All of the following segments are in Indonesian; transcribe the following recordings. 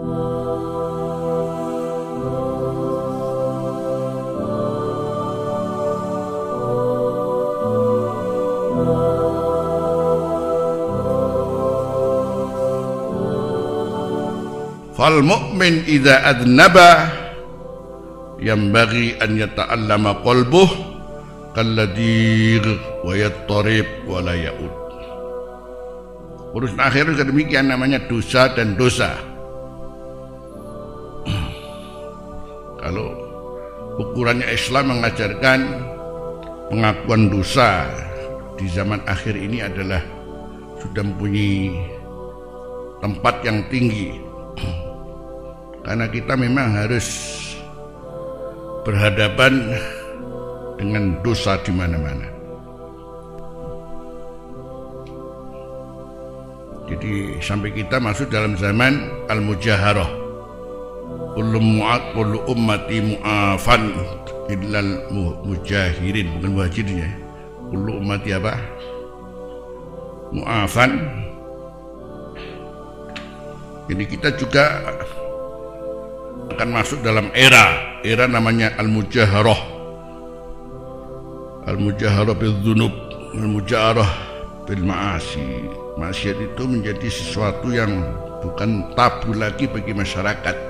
Fal mu'min idza adnaba bagi an yata'allama qalbuh kalladir wa yattarib wa la ya'ud. Urusan akhir demikian namanya dosa dan dosa. Kalau ukurannya Islam mengajarkan pengakuan dosa di zaman akhir ini adalah sudah mempunyai tempat yang tinggi karena kita memang harus berhadapan dengan dosa di mana-mana. Jadi sampai kita masuk dalam zaman al-mujaharah. Kullu mu'ad kullu ummati mu'afan illal mujahirin bukan muhajirin ya. Kullu ummati apa? Mu'afan. Jadi kita juga akan masuk dalam era era namanya al-mujaharah al-mujaharah bil dzunub al-mujaharah bil ma'asi maksiat itu menjadi sesuatu yang bukan tabu lagi bagi masyarakat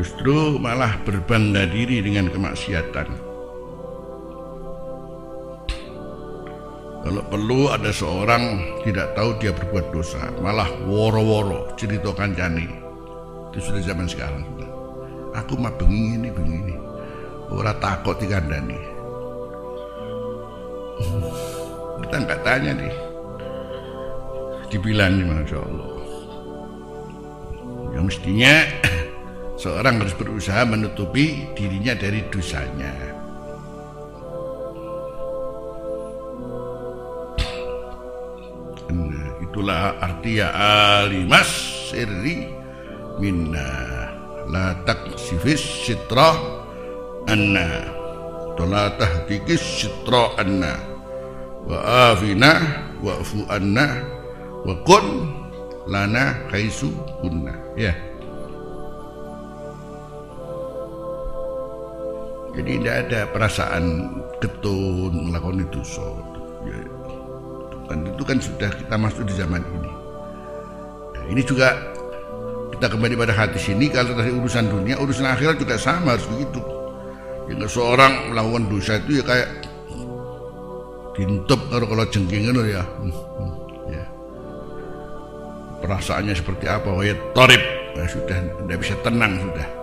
justru malah berbangga diri dengan kemaksiatan. Kalau perlu ada seorang tidak tahu dia berbuat dosa malah woro-woro ceritakan jani itu sudah zaman sekarang aku mah bengi ini bengi ini. Ora takut dikandani. Kita nggak tanya nih. Dibilang nih masya Allah. Yang mestinya seorang harus berusaha menutupi dirinya dari dosanya. Nah, itulah arti ya alimas sirri minna la taksifis sitra anna la tahdikis sitra anna wa afina wa'fu anna wa kun lana kaisu kunna. Ya jadi tidak ada perasaan ketun melakukan itu so kan itu kan sudah kita masuk di zaman ini. Nah, ini juga kita kembali pada hati sini kalau dari urusan dunia urusan akhirat juga sama harus begitu. Ya seorang melakukan dosa itu ya kayak dintup kalau kalau jengking itu ya. Hmm, hmm, ya. Perasaannya seperti apa? Ya torib. Ya, sudah tidak bisa tenang sudah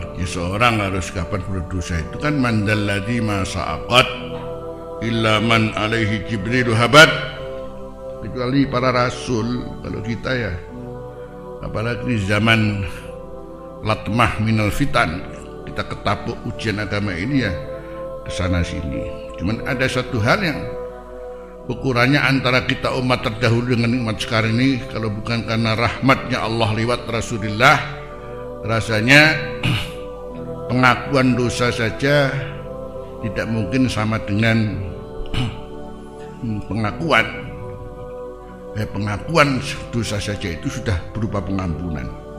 artinya seorang harus kapan berdosa itu? Kan mandalladhi masa illa man alaihi jibril habat. Kecuali para rasul kalau kita ya apalagi zaman latmah minal fitan kita ketapuk ujian agama ini ya ke sana sini. Cuman ada satu hal yang ukurannya antara kita umat terdahulu dengan umat sekarang ini kalau bukan karena rahmatnya Allah lewat Rasulullah rasanya pengakuan dosa saja tidak mungkin sama dengan pengakuan. Eh, pengakuan dosa saja itu sudah berupa pengampunan